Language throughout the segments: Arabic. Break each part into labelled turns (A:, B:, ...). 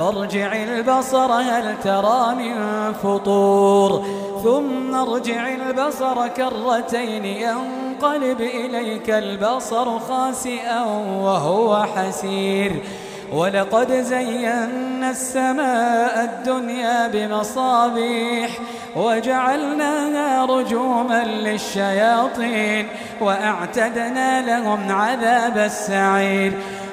A: فارجع البصر هل ترى من فطور ثم ارجع البصر كرتين ينقلب إليك البصر خاسئا وهو حسير ولقد زينا السماء الدنيا بمصابيح وجعلناها رجوما للشياطين وأعتدنا لهم عذاب السعير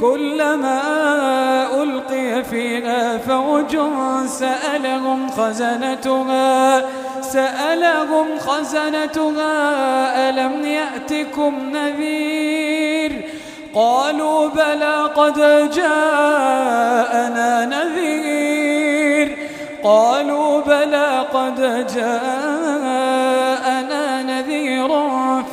A: كلما ألقي فيها فوج سألهم خزنتها سألهم خزنتها ألم يأتكم نذير قالوا بلى قد جاءنا نذير قالوا بلى قد جاءنا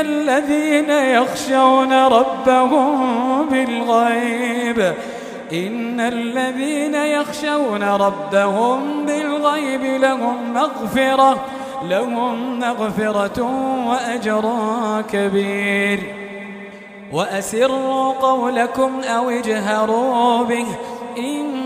A: الذين يخشون ربهم بالغيب إن الذين يخشون ربهم بالغيب لهم مغفرة لهم مغفرة وأجر كبير وأسروا قولكم أو اجهروا به إن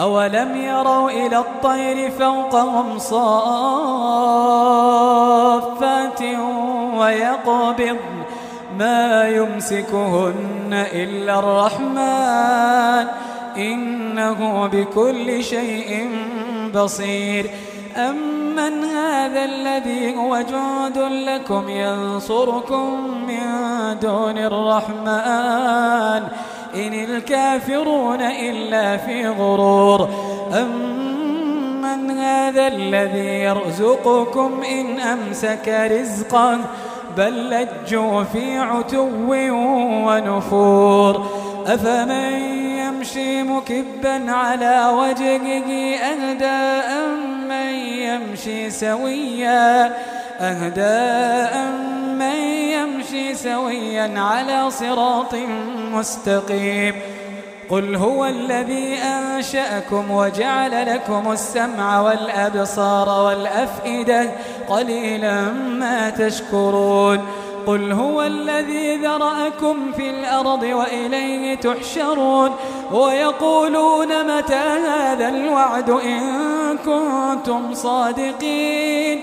A: أولم يروا إلى الطير فوقهم صافات ويقبض ما يمسكهن إلا الرحمن إنه بكل شيء بصير أمن هذا الذي هو جند لكم ينصركم من دون الرحمن إن الكافرون إلا في غرور أمن هذا الذي يرزقكم إن أمسك رزقه بل لجوا في عتو ونفور أفمن يمشي مكبا على وجهه أهدى أم من يمشي سويا أهدى أم من يمشي سويا على صراط مستقيم قل هو الذي أنشأكم وجعل لكم السمع والأبصار والأفئدة قليلا ما تشكرون قل هو الذي ذرأكم في الأرض وإليه تحشرون ويقولون متى هذا الوعد إن كنتم صادقين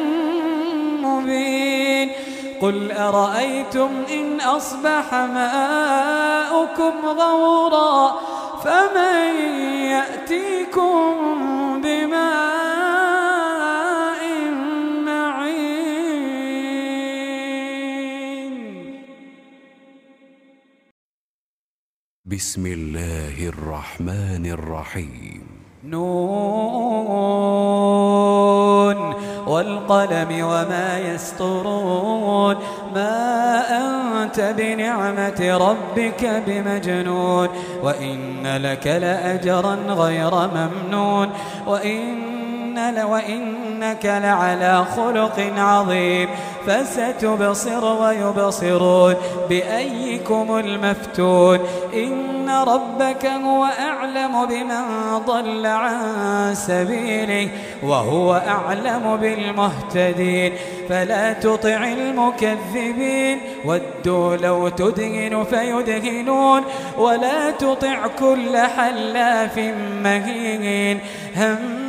A: مبين قل أرأيتم إن أصبح ماؤكم غورا فمن يأتيكم بماء معين
B: بسم الله الرحمن الرحيم نور والقلم وما يسطرون ما أنت بنعمة ربك بمجنون وإن لك لأجرا غير ممنون وإن وإنك لعلى خلق عظيم فستبصر ويبصرون بأيكم المفتون إن ربك هو أعلم بمن ضل عن سبيله وهو أعلم بالمهتدين فلا تطع المكذبين ودوا لو تدهن فيدهنون ولا تطع كل حلاف مهين هم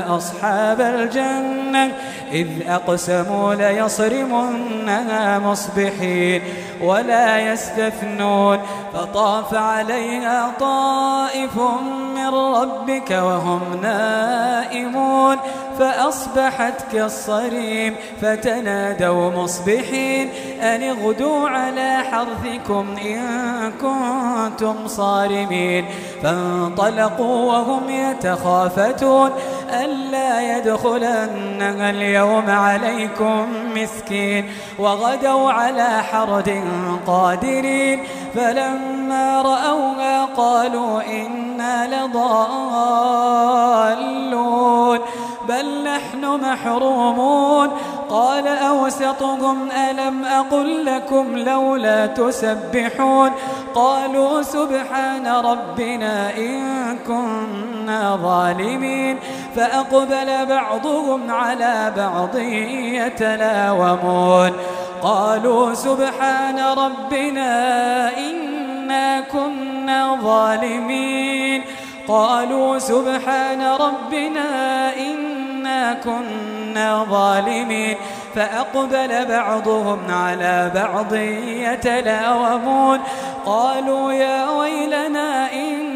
B: أصحاب الجنة إذ أقسموا ليصرمنها مصبحين ولا يستثنون فطاف عليها طائف من ربك وهم نائمون فأصبحت كالصريم فتنادوا مصبحين أن اغدوا على حرثكم إن كنتم صارمين فانطلقوا وهم يتخافتون ألا يدخلنها اليوم عليكم مسكين وغدوا على حرد قادرين فلما رأوها قالوا إنا لضالون بل نحن محرومون قال أوسطهم ألم أقل لكم لولا تسبحون قالوا سبحان ربنا إن كنا ظالمين فأقبل بعضهم على بعض يتلاومون قالوا سبحان ربنا إنا كنا ظالمين قالوا سبحان ربنا إنا كنا ظالمين فأقبل بعضهم على بعض يتلاومون قالوا يا ويلنا إنا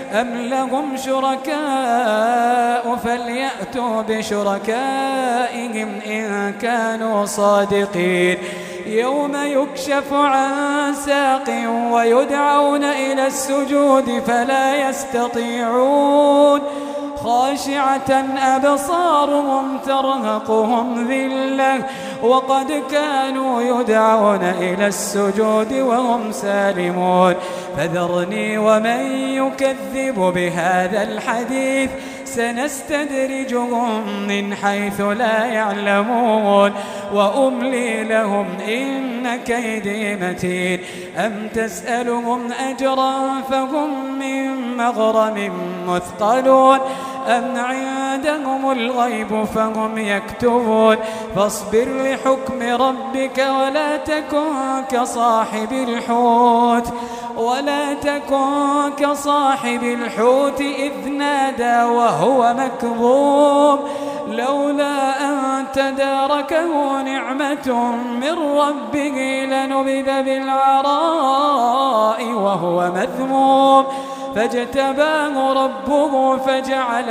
B: أم لهم شركاء فليأتوا بشركائهم إن كانوا صادقين يوم يكشف عن ساق ويدعون إلى السجود فلا يستطيعون خاشعة أبصارهم ترهقهم ذلة وقد كانوا يدعون إلى السجود وهم سالمون فذرني ومن يكذب بهذا الحديث سنستدرجهم من حيث لا يعلمون وأملي لهم إن كيدي متين أم تسألهم أجرا فهم من مغرم مثقلون أن عندهم الغيب فهم يكتبون فاصبر لحكم ربك ولا تكن كصاحب الحوت ولا تكن كصاحب الحوت إذ نادى وهو مكظوم لولا أن تداركه نعمة من ربه لنبذ بالعراء وهو مذموم فاجتباه ربه فجعل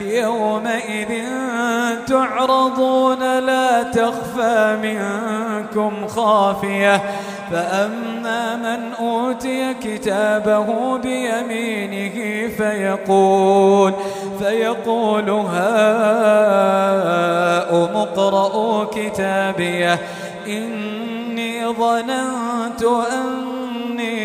B: يومئذ تعرضون لا تخفى منكم خافية فأما من أوتي كتابه بيمينه فيقول فيقول هاؤم اقرءوا كتابيه إني ظننت أن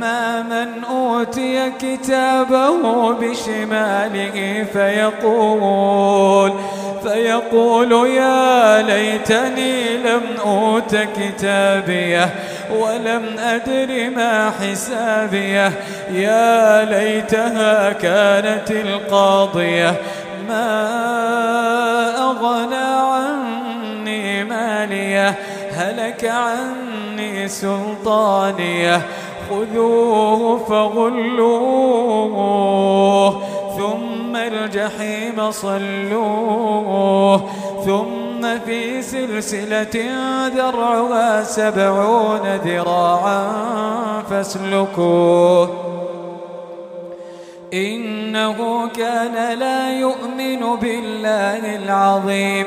B: أما من أوتي كتابه بشماله فيقول فيقول يا ليتني لم أوت كتابيه ولم أدر ما حسابيه يا ليتها كانت القاضية ما أغنى عني ماليه هلك عني سلطانيه خذوه فغلوه ثم الجحيم صلوه ثم في سلسلة ذرعها سبعون ذراعا فاسلكوه إنه كان لا يؤمن بالله العظيم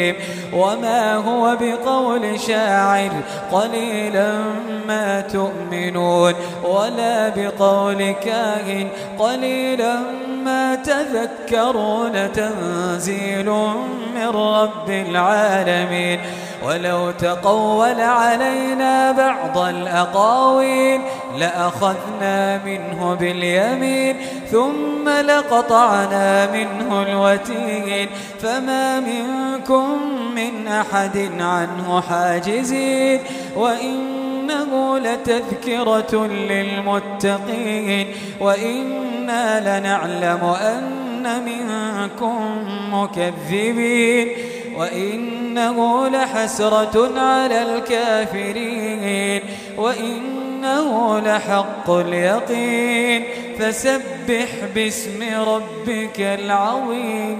B: الرجيم وما هو بقول شاعر قليلا ما تؤمنون ولا بقول كاهن قليلا ما تذكرون تنزيل من رب العالمين ولو تقول علينا بعض الأقاويل لأخذنا منه باليمين ثم لقطعنا منه الوتين فما منكم من أحد عنه حاجزين وإنه لتذكرة للمتقين وإنا لنعلم أن منكم مكذبين وإنه لحسرة على الكافرين وإنه لحق اليقين فسبح باسم ربك العظيم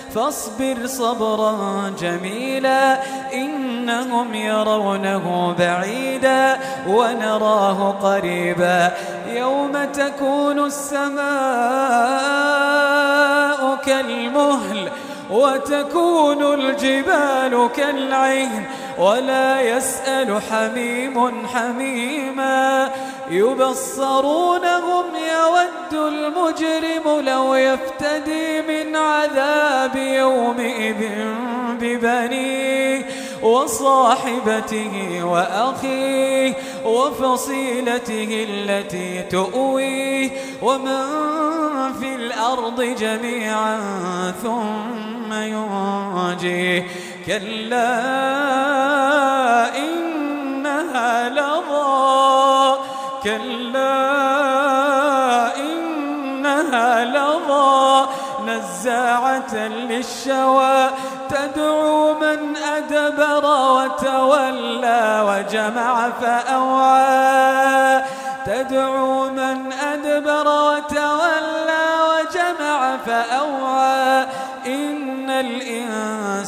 B: فاصبر صبرا جميلا إنهم يرونه بعيدا ونراه قريبا يوم تكون السماء كالمهل وتكون الجبال كالعهن ولا يسأل حميم حميما يبصرونهم يود المجرم لو يفتدي من عذاب يومئذ ببنيه وصاحبته وأخيه وفصيلته التي تؤويه ومن في الأرض جميعا ثم ينجيه كلا إنها لظى كلا إنها لظى نزاعة للشوى تدعو من أدبر وتولى وجمع فأوعى تدعو من أدبر وتولى وجمع فأوعى إن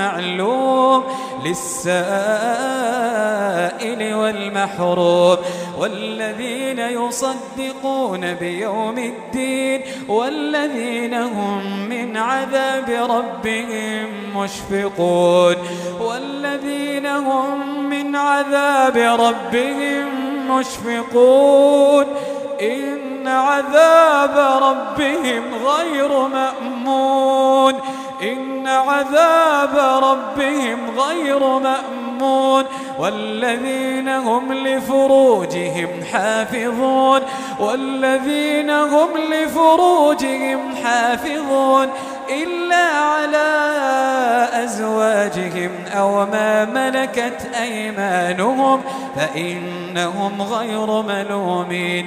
B: معلوم للسائل والمحروم والذين يصدقون بيوم الدين والذين هم من عذاب ربهم مشفقون والذين هم من عذاب ربهم مشفقون إن عذاب ربهم غير مأمون إن عذاب ربهم غير مأمون والذين هم لفروجهم حافظون والذين هم لفروجهم حافظون إلا على أزواجهم أو ما ملكت أيمانهم فإنهم غير ملومين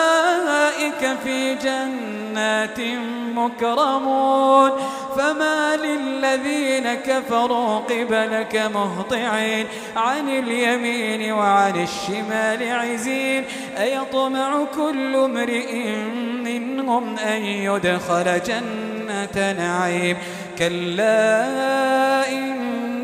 B: أولئك في جنات مكرمون فما للذين كفروا قبلك مهطعين عن اليمين وعن الشمال عزين أيطمع كل امرئ منهم أن يدخل جنة نعيم كلا إن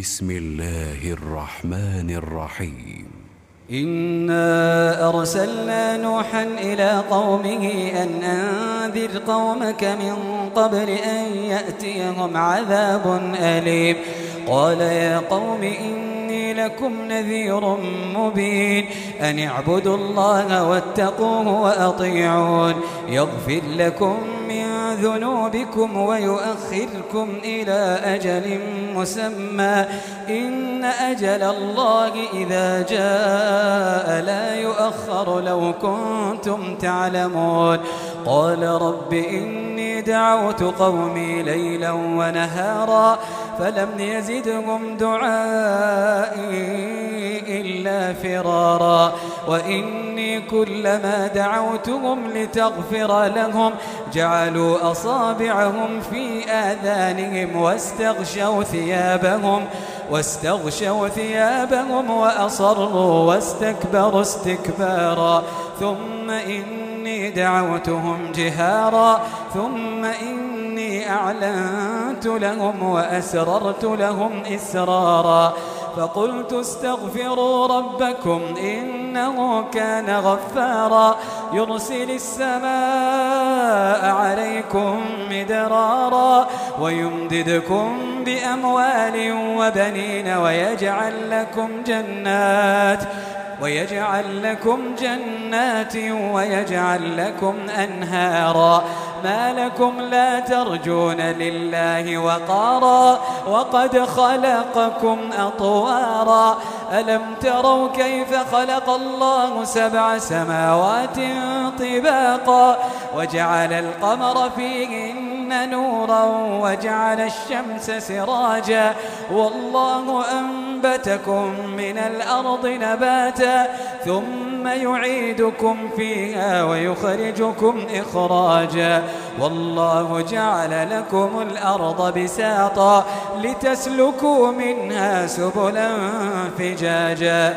B: بسم الله الرحمن الرحيم إنا أرسلنا نوحا إلى قومه أن أنذر قومك من قبل أن يأتيهم عذاب أليم قال يا قوم إني لكم نذير مبين أن اعبدوا الله واتقوه وأطيعون يغفر لكم من ذنوبكم ويؤخركم إلى أجل مسمى إن أجل الله إذا جاء لا يؤخر لو كنتم تعلمون قال رب إني دعوت قومي ليلا ونهارا فلم يزدهم دعائي إلا فرارا وإني كلما دعوتهم لتغفر لهم جعلوا أصابعهم في آذانهم واستغشوا ثيابهم واستغشوا ثيابهم وأصروا واستكبروا استكبارا ثم إني دعوتهم جهارا ثم إني أعلنت لهم وأسررت لهم إسرارا فقلت استغفروا ربكم إنه كان غفارا يرسل السماء عليكم مدرارا ويمددكم بأموال وبنين ويجعل لكم جنات ويجعل لكم جنات ويجعل لكم أنهارا ما لكم لا ترجون لله وقارا وقد خلقكم أطوارا ألم تروا كيف خلق الله سبع سماوات طباقا وجعل القمر فيهن نورا وجعل الشمس سراجا والله أنبتكم من الأرض نباتا ثم يعيدكم فيها ويخرجكم إخراجا والله جعل لكم الأرض بساطا لتسلكوا منها سبلا فجاجا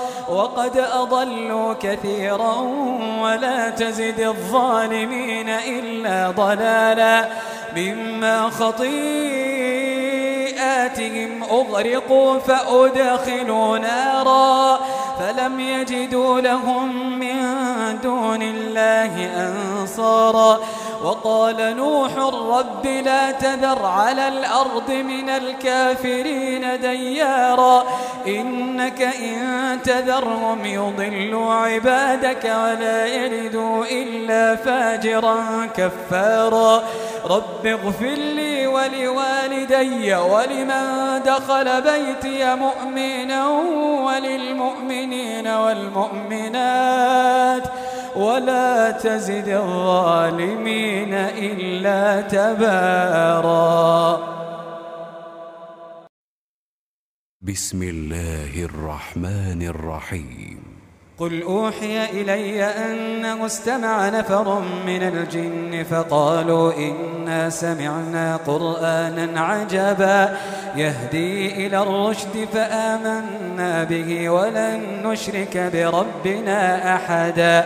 B: وقد أضلوا كثيرا ولا تزد الظالمين إلا ضلالا مما خطيئاتهم أغرقوا فأدخلوا نارا فلم يجدوا لهم من دون الله أنصارا وقال نوح رب لا تذر على الأرض من الكافرين ديارا إنك إن تذرهم يضلوا عبادك ولا يلدوا إلا فاجرا كفارا رب اغفر لي ولوالدي ولمن دخل بيتي مؤمنا وللمؤمنين والمؤمنات ولا تزد الظالمين إلا تبارا بسم الله الرحمن الرحيم قل أوحي إلي أنه استمع نفر من الجن فقالوا إنا سمعنا قرآنا عجبا يهدي إلى الرشد فآمنا به ولن نشرك بربنا أحداً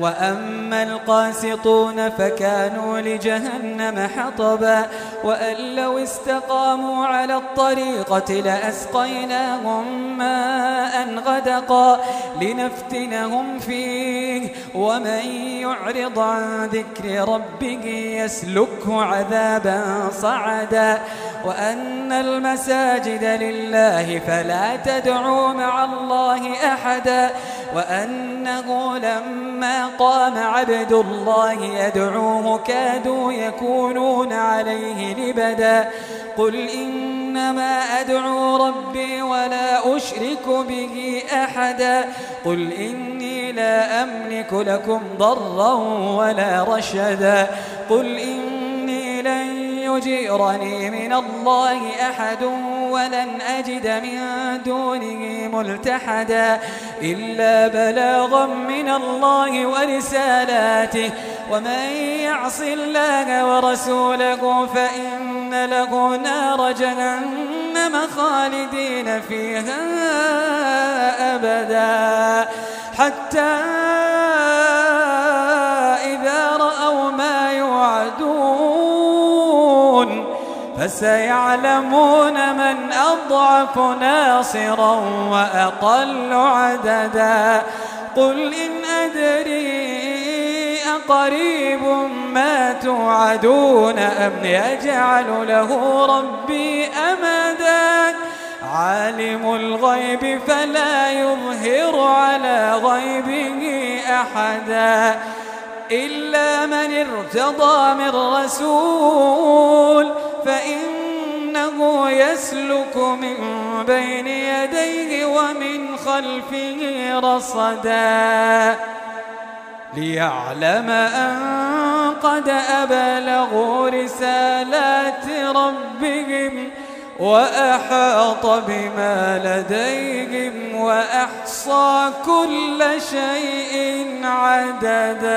B: وأما القاسطون فكانوا لجهنم حطبا وأن لو استقاموا على الطريقة لأسقيناهم ماء غدقا لنفتنهم فيه ومن يعرض عن ذكر ربه يسلكه عذابا صعدا وأن المساجد لله فلا تدعوا مع الله أحدا وأنه لما قام عبد الله يدعوه كادوا يكونون عليه لبدا قل إنما أدعو ربي ولا أشرك به أحدا قل إني لا أملك لكم ضرا ولا رشدا قل إني لن يجيرني من الله أحد ولن أجد من دونه ملتحدا إلا بلاغا من الله ورسالاته ومن يعص الله ورسوله فإن له نار جهنم خالدين فيها أبدا حتى فسيعلمون من أضعف ناصرا وأقل عددا قل إن أدري أقريب ما توعدون أم يجعل له ربي أمدا عالم الغيب فلا يظهر على غيبه أحدا إلا من ارتضى من رسول فإنه يسلك من بين يديه ومن خلفه رصدا ليعلم أن قد أبلغوا رسالات ربهم وأحاط بما لديهم وأحصى كل شيء عددا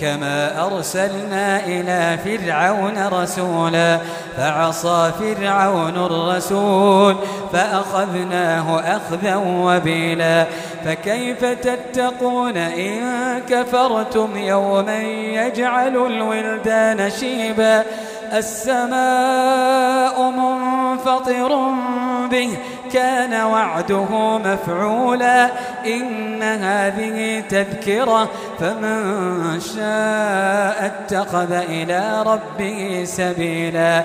B: كما أرسلنا إلى فرعون رسولا فعصى فرعون الرسول فأخذناه أخذا وبيلا فكيف تتقون إن كفرتم يوما يجعل الولدان شيبا السماء منفطر به كان وعده مفعولا إن هذه تذكرة فمن شاء اتخذ إلى ربه سبيلا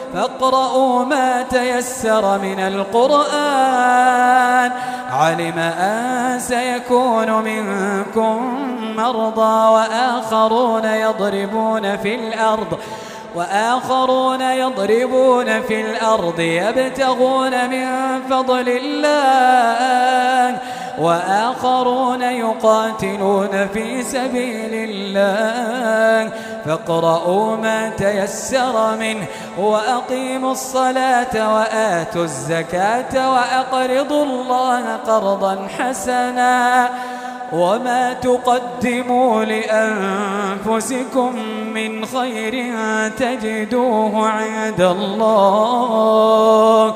B: فاقرؤوا ما تيسر من القرآن علم أن سيكون منكم مرضى وآخرون يضربون في الأرض وآخرون يضربون في الأرض يبتغون من فضل الله وآخرون يقاتلون في سبيل الله فاقرؤوا ما تيسر منه وأقيموا الصلاة وآتوا الزكاة وأقرضوا الله قرضا حسنا وما تقدموا لأنفسكم من خير تجدوه عند الله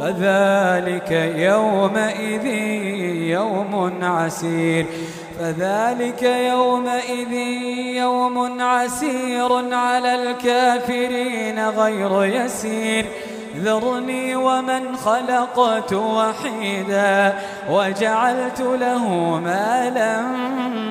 B: فذلك يومئذ يوم عسير فذلك يومئذ يوم عسير على الكافرين غير يسير ذرني ومن خلقت وحيدا وجعلت له مالا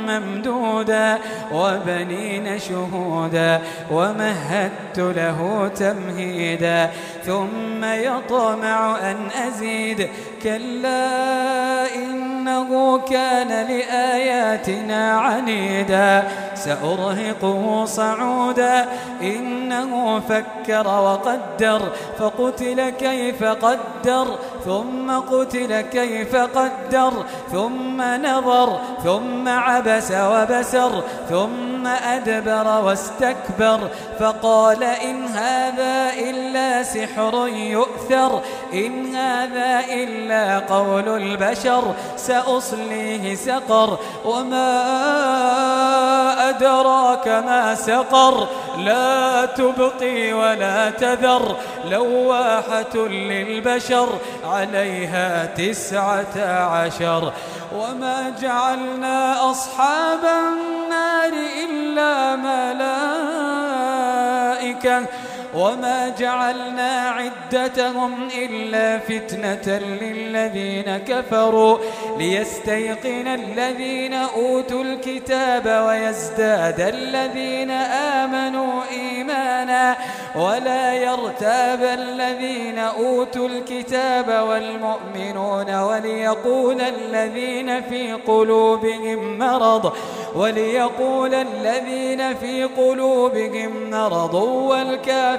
B: ممدودا وبنين شهودا ومهدت له تمهيدا ثم يطمع أن أزيد كلا إنه كان لآياتنا عنيدا سأرهقه صعودا إنه فكر وقدر فقتل كيف قدر ثم قتل كيف قدر ثم نظر ثم عبس وبسر ثم أدبر واستكبر فقال إن هذا إلا سحر يؤثر إن هذا إلا قول البشر سأصليه سقر وما أدراك ما سقر لا تبقي ولا تذر لواحة للبشر عليها تسعة عشر وما جعلنا أصحاب النار إلا ملائكة وما جعلنا عدتهم إلا فتنة للذين كفروا ليستيقن الذين أوتوا الكتاب ويزداد الذين آمنوا إيمانا ولا يرتاب الذين أوتوا الكتاب والمؤمنون وليقول الذين في قلوبهم مرض وليقول الذين في قلوبهم مرض والكافرون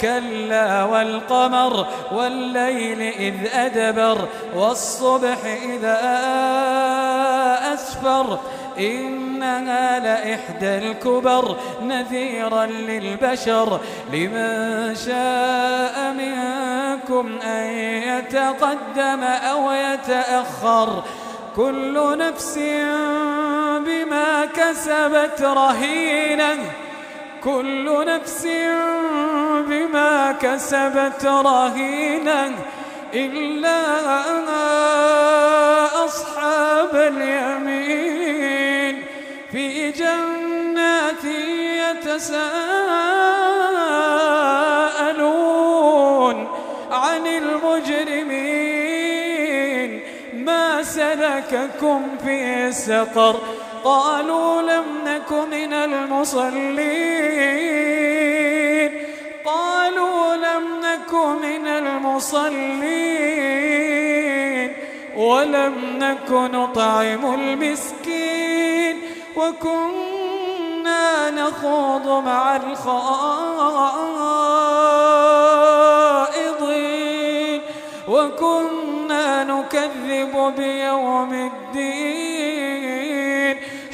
B: كلا والقمر والليل إذ أدبر والصبح إذا أسفر إنها لإحدى الكبر نذيرا للبشر لمن شاء منكم أن يتقدم أو يتأخر كل نفس بما كسبت رهينه كل نفس بما كسبت رهينة إلا أصحاب اليمين في جنات يتساءلون عن المجرمين ما سلككم في سقر قالوا لم نك من المصلين قالوا لم نك من المصلين ولم نك نطعم المسكين وكنا نخوض مع الخائضين وكنا نكذب بيوم الدين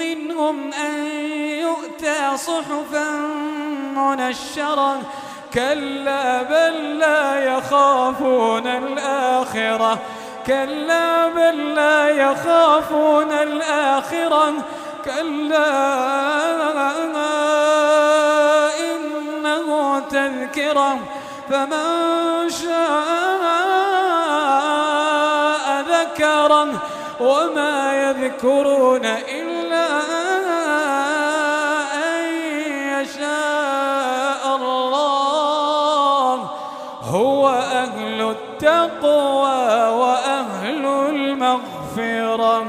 B: منهم أن يؤتى صحفا منشرة كلا بل لا يخافون الآخرة كلا بل لا يخافون الآخرة كلا إنه تذكرة فمن شاء ذكره وما يذكرون إلا التقوى وأهل المغفرة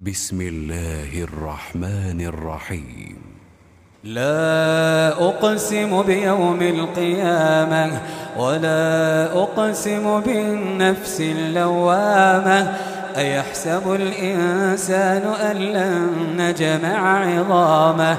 B: بسم الله الرحمن الرحيم لا أقسم بيوم القيامة ولا أقسم بالنفس اللوامة أيحسب الإنسان أن لن نجمع عظامه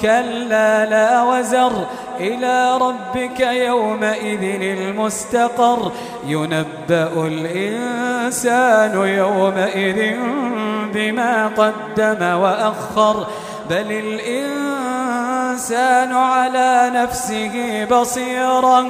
B: كلا لا وزر إلى ربك يومئذ المستقر ينبأ الإنسان يومئذ بما قدم وأخر بل الإنسان على نفسه بصيرا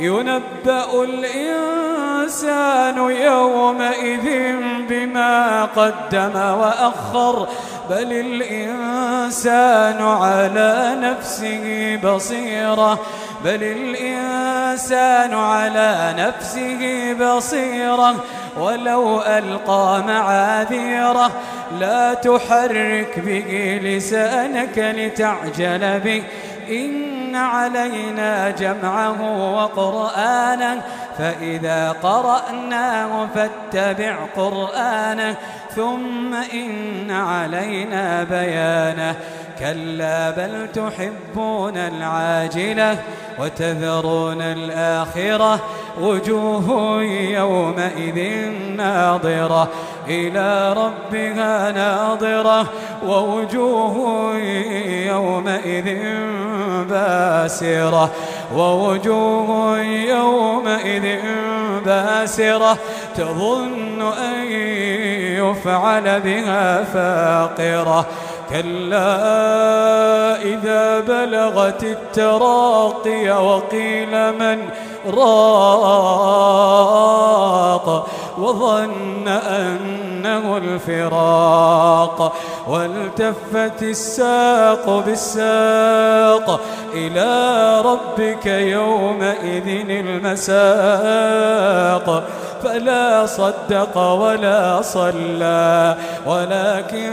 B: ينبأ الإنسان الإنسان يومئذ بما قدم وأخر بل الإنسان على نفسه بصيرة بل الإنسان على نفسه بصيرة ولو ألقى معاذيره لا تحرك به لسانك لتعجل به إن إن علينا جمعه وقرآنه فإذا قرأناه فاتبع قرآنه ثم إن علينا بيانه كلا بل تحبون العاجلة وتذرون الآخرة وجوه يومئذ ناضرة إلى ربها ناظرة ووجوه يومئذ باسرة ووجوه يومئذ باسرة تظن أن يفعل بها فاقرة كلا إذا بلغت التراقي وقيل من راق وظن أن كأنه الفراق والتفت الساق بالساق إلى ربك يومئذ المساق فلا صدق ولا صلى ولكن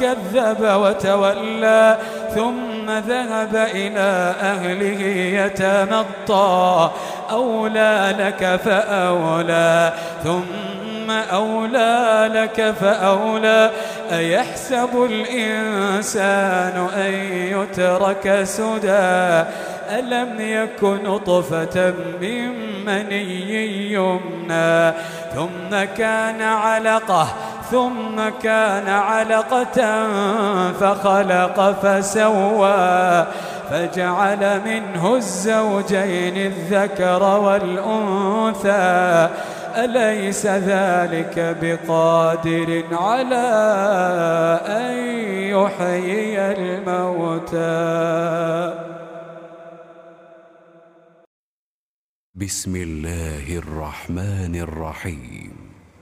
B: كذب وتولى ثم ذهب إلى أهله يتمطى أولى لك فأولى ثم أولى لك فأولى أيحسب الإنسان أن يترك سدى ألم يكن نطفة من مني يمنى ثم كان علقة ثم كان علقة فخلق فسوى فجعل منه الزوجين الذكر والأنثى أليس ذلك بقادر على أن يحيي الموتى بسم الله الرحمن الرحيم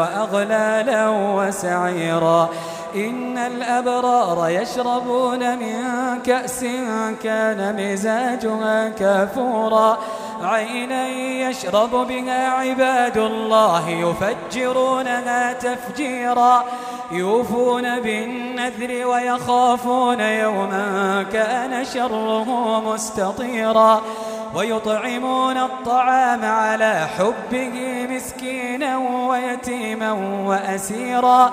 B: وأغلالا وسعيرا إن الأبرار يشربون من كأس كان مزاجها كافورا عينا يشرب بها عباد الله يفجرونها تفجيرا يوفون بالنذر ويخافون يوما كان شره مستطيرا ويطعمون الطعام على حبه مسكينا ويتيما وأسيرا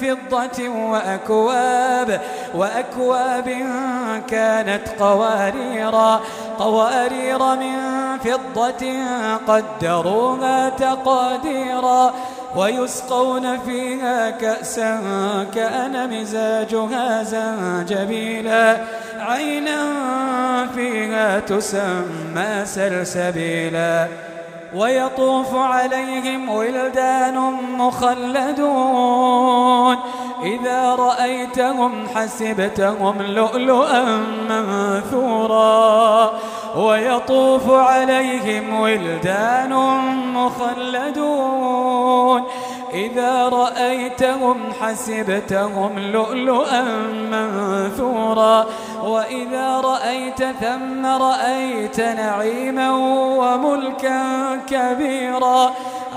B: فضة وأكواب وأكواب كانت قواريرا قوارير من فضة قدروها تقاديرا ويسقون فيها كأسا كأن مزاجها زنجبيلا عينا فيها تسمى سلسبيلا ويطوف عليهم ولدان مخلدون إذا رأيتهم حسبتهم لؤلؤا منثورا ويطوف عليهم ولدان مخلدون إذا رأيتهم حسبتهم لؤلؤا منثورا وإذا رأيت ثم رأيت نعيما وملكا كبيرا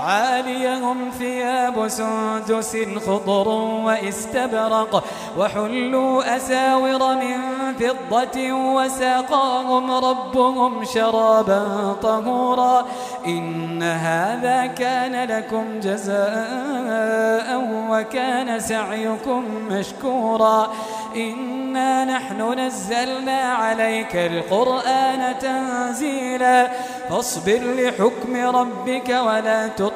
B: عاليهم ثياب سندس خضر واستبرق وحلوا أساور من فضة وساقاهم ربهم شرابا طهورا إن هذا كان لكم جزاء وكان سعيكم مشكورا إنا نحن نزلنا عليك القرآن تنزيلا فاصبر لحكم ربك ولا تطع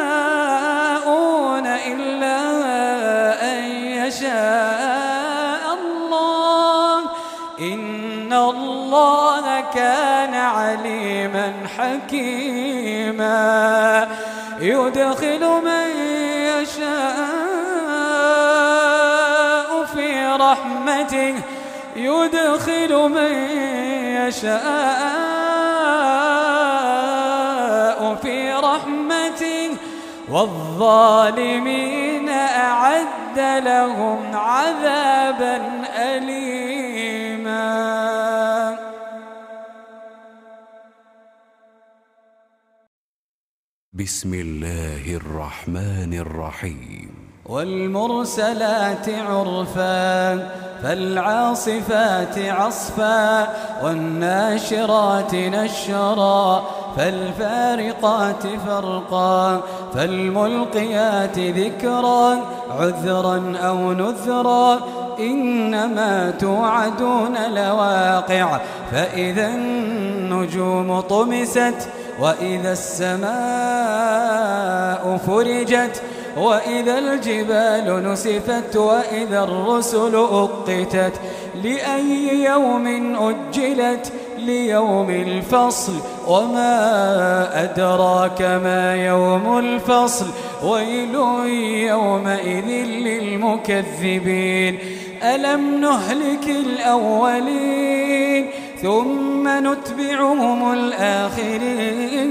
B: يشاءون إلا أن يشاء الله إن الله كان عليما حكيما يدخل من يشاء في رحمته يدخل من يشاء في رحمته والظالمين أعد لهم عذابا أليما بسم الله الرحمن الرحيم والمرسلات عرفا فالعاصفات عصفا والناشرات نشرا فالفارقات فرقا فالملقيات ذكرا عذرا أو نذرا إنما توعدون لواقع فإذا النجوم طمست وإذا السماء فرجت وإذا الجبال نسفت وإذا الرسل أقتت لأي يوم أجلت ليوم الفصل وما أدراك ما يوم الفصل ويل يومئذ للمكذبين ألم نهلك الأولين ثم نتبعهم الآخرين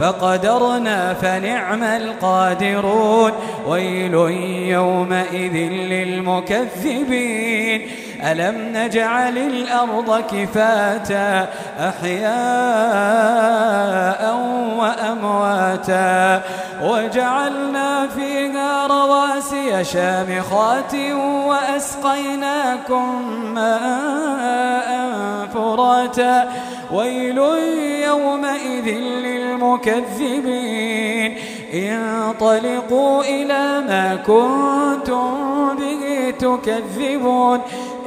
B: فقدرنا فنعم القادرون ويل يومئذ للمكذبين ألم نجعل الأرض كفاتا أحياء وأمواتا وجعلنا فيها رواسي شامخات وأسقيناكم ماء فراتا ويل يومئذ للمكذبين انطلقوا إلى ما كنتم به تكذبون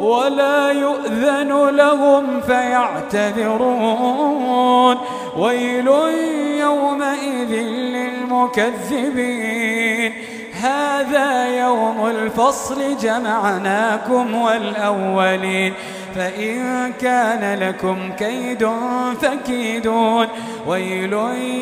B: ولا يؤذن لهم فيعتذرون ويل يومئذ للمكذبين هذا يوم الفصل جمعناكم والأولين فإن كان لكم كيد فكيدون ويل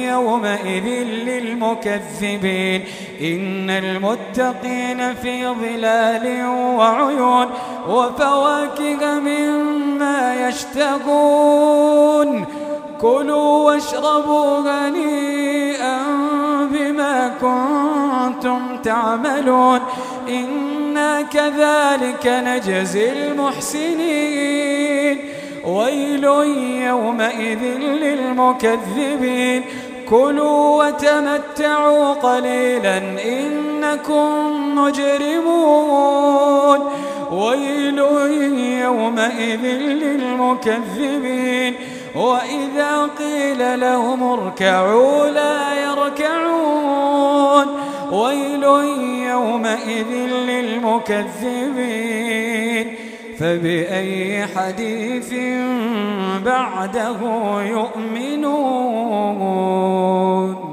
B: يومئذ للمكذبين إن المتقين في ظلال وعيون وفواكه مما يشتهون كلوا واشربوا غنيئا بما كنتم تعملون إنا كذلك نجزي المحسنين ويل يومئذ للمكذبين كلوا وتمتعوا قليلا إنكم مجرمون ويل يومئذ للمكذبين وإذا قيل لهم اركعوا لا يركعون ويل يومئذ للمكذبين فبأي حديث بعده يؤمنون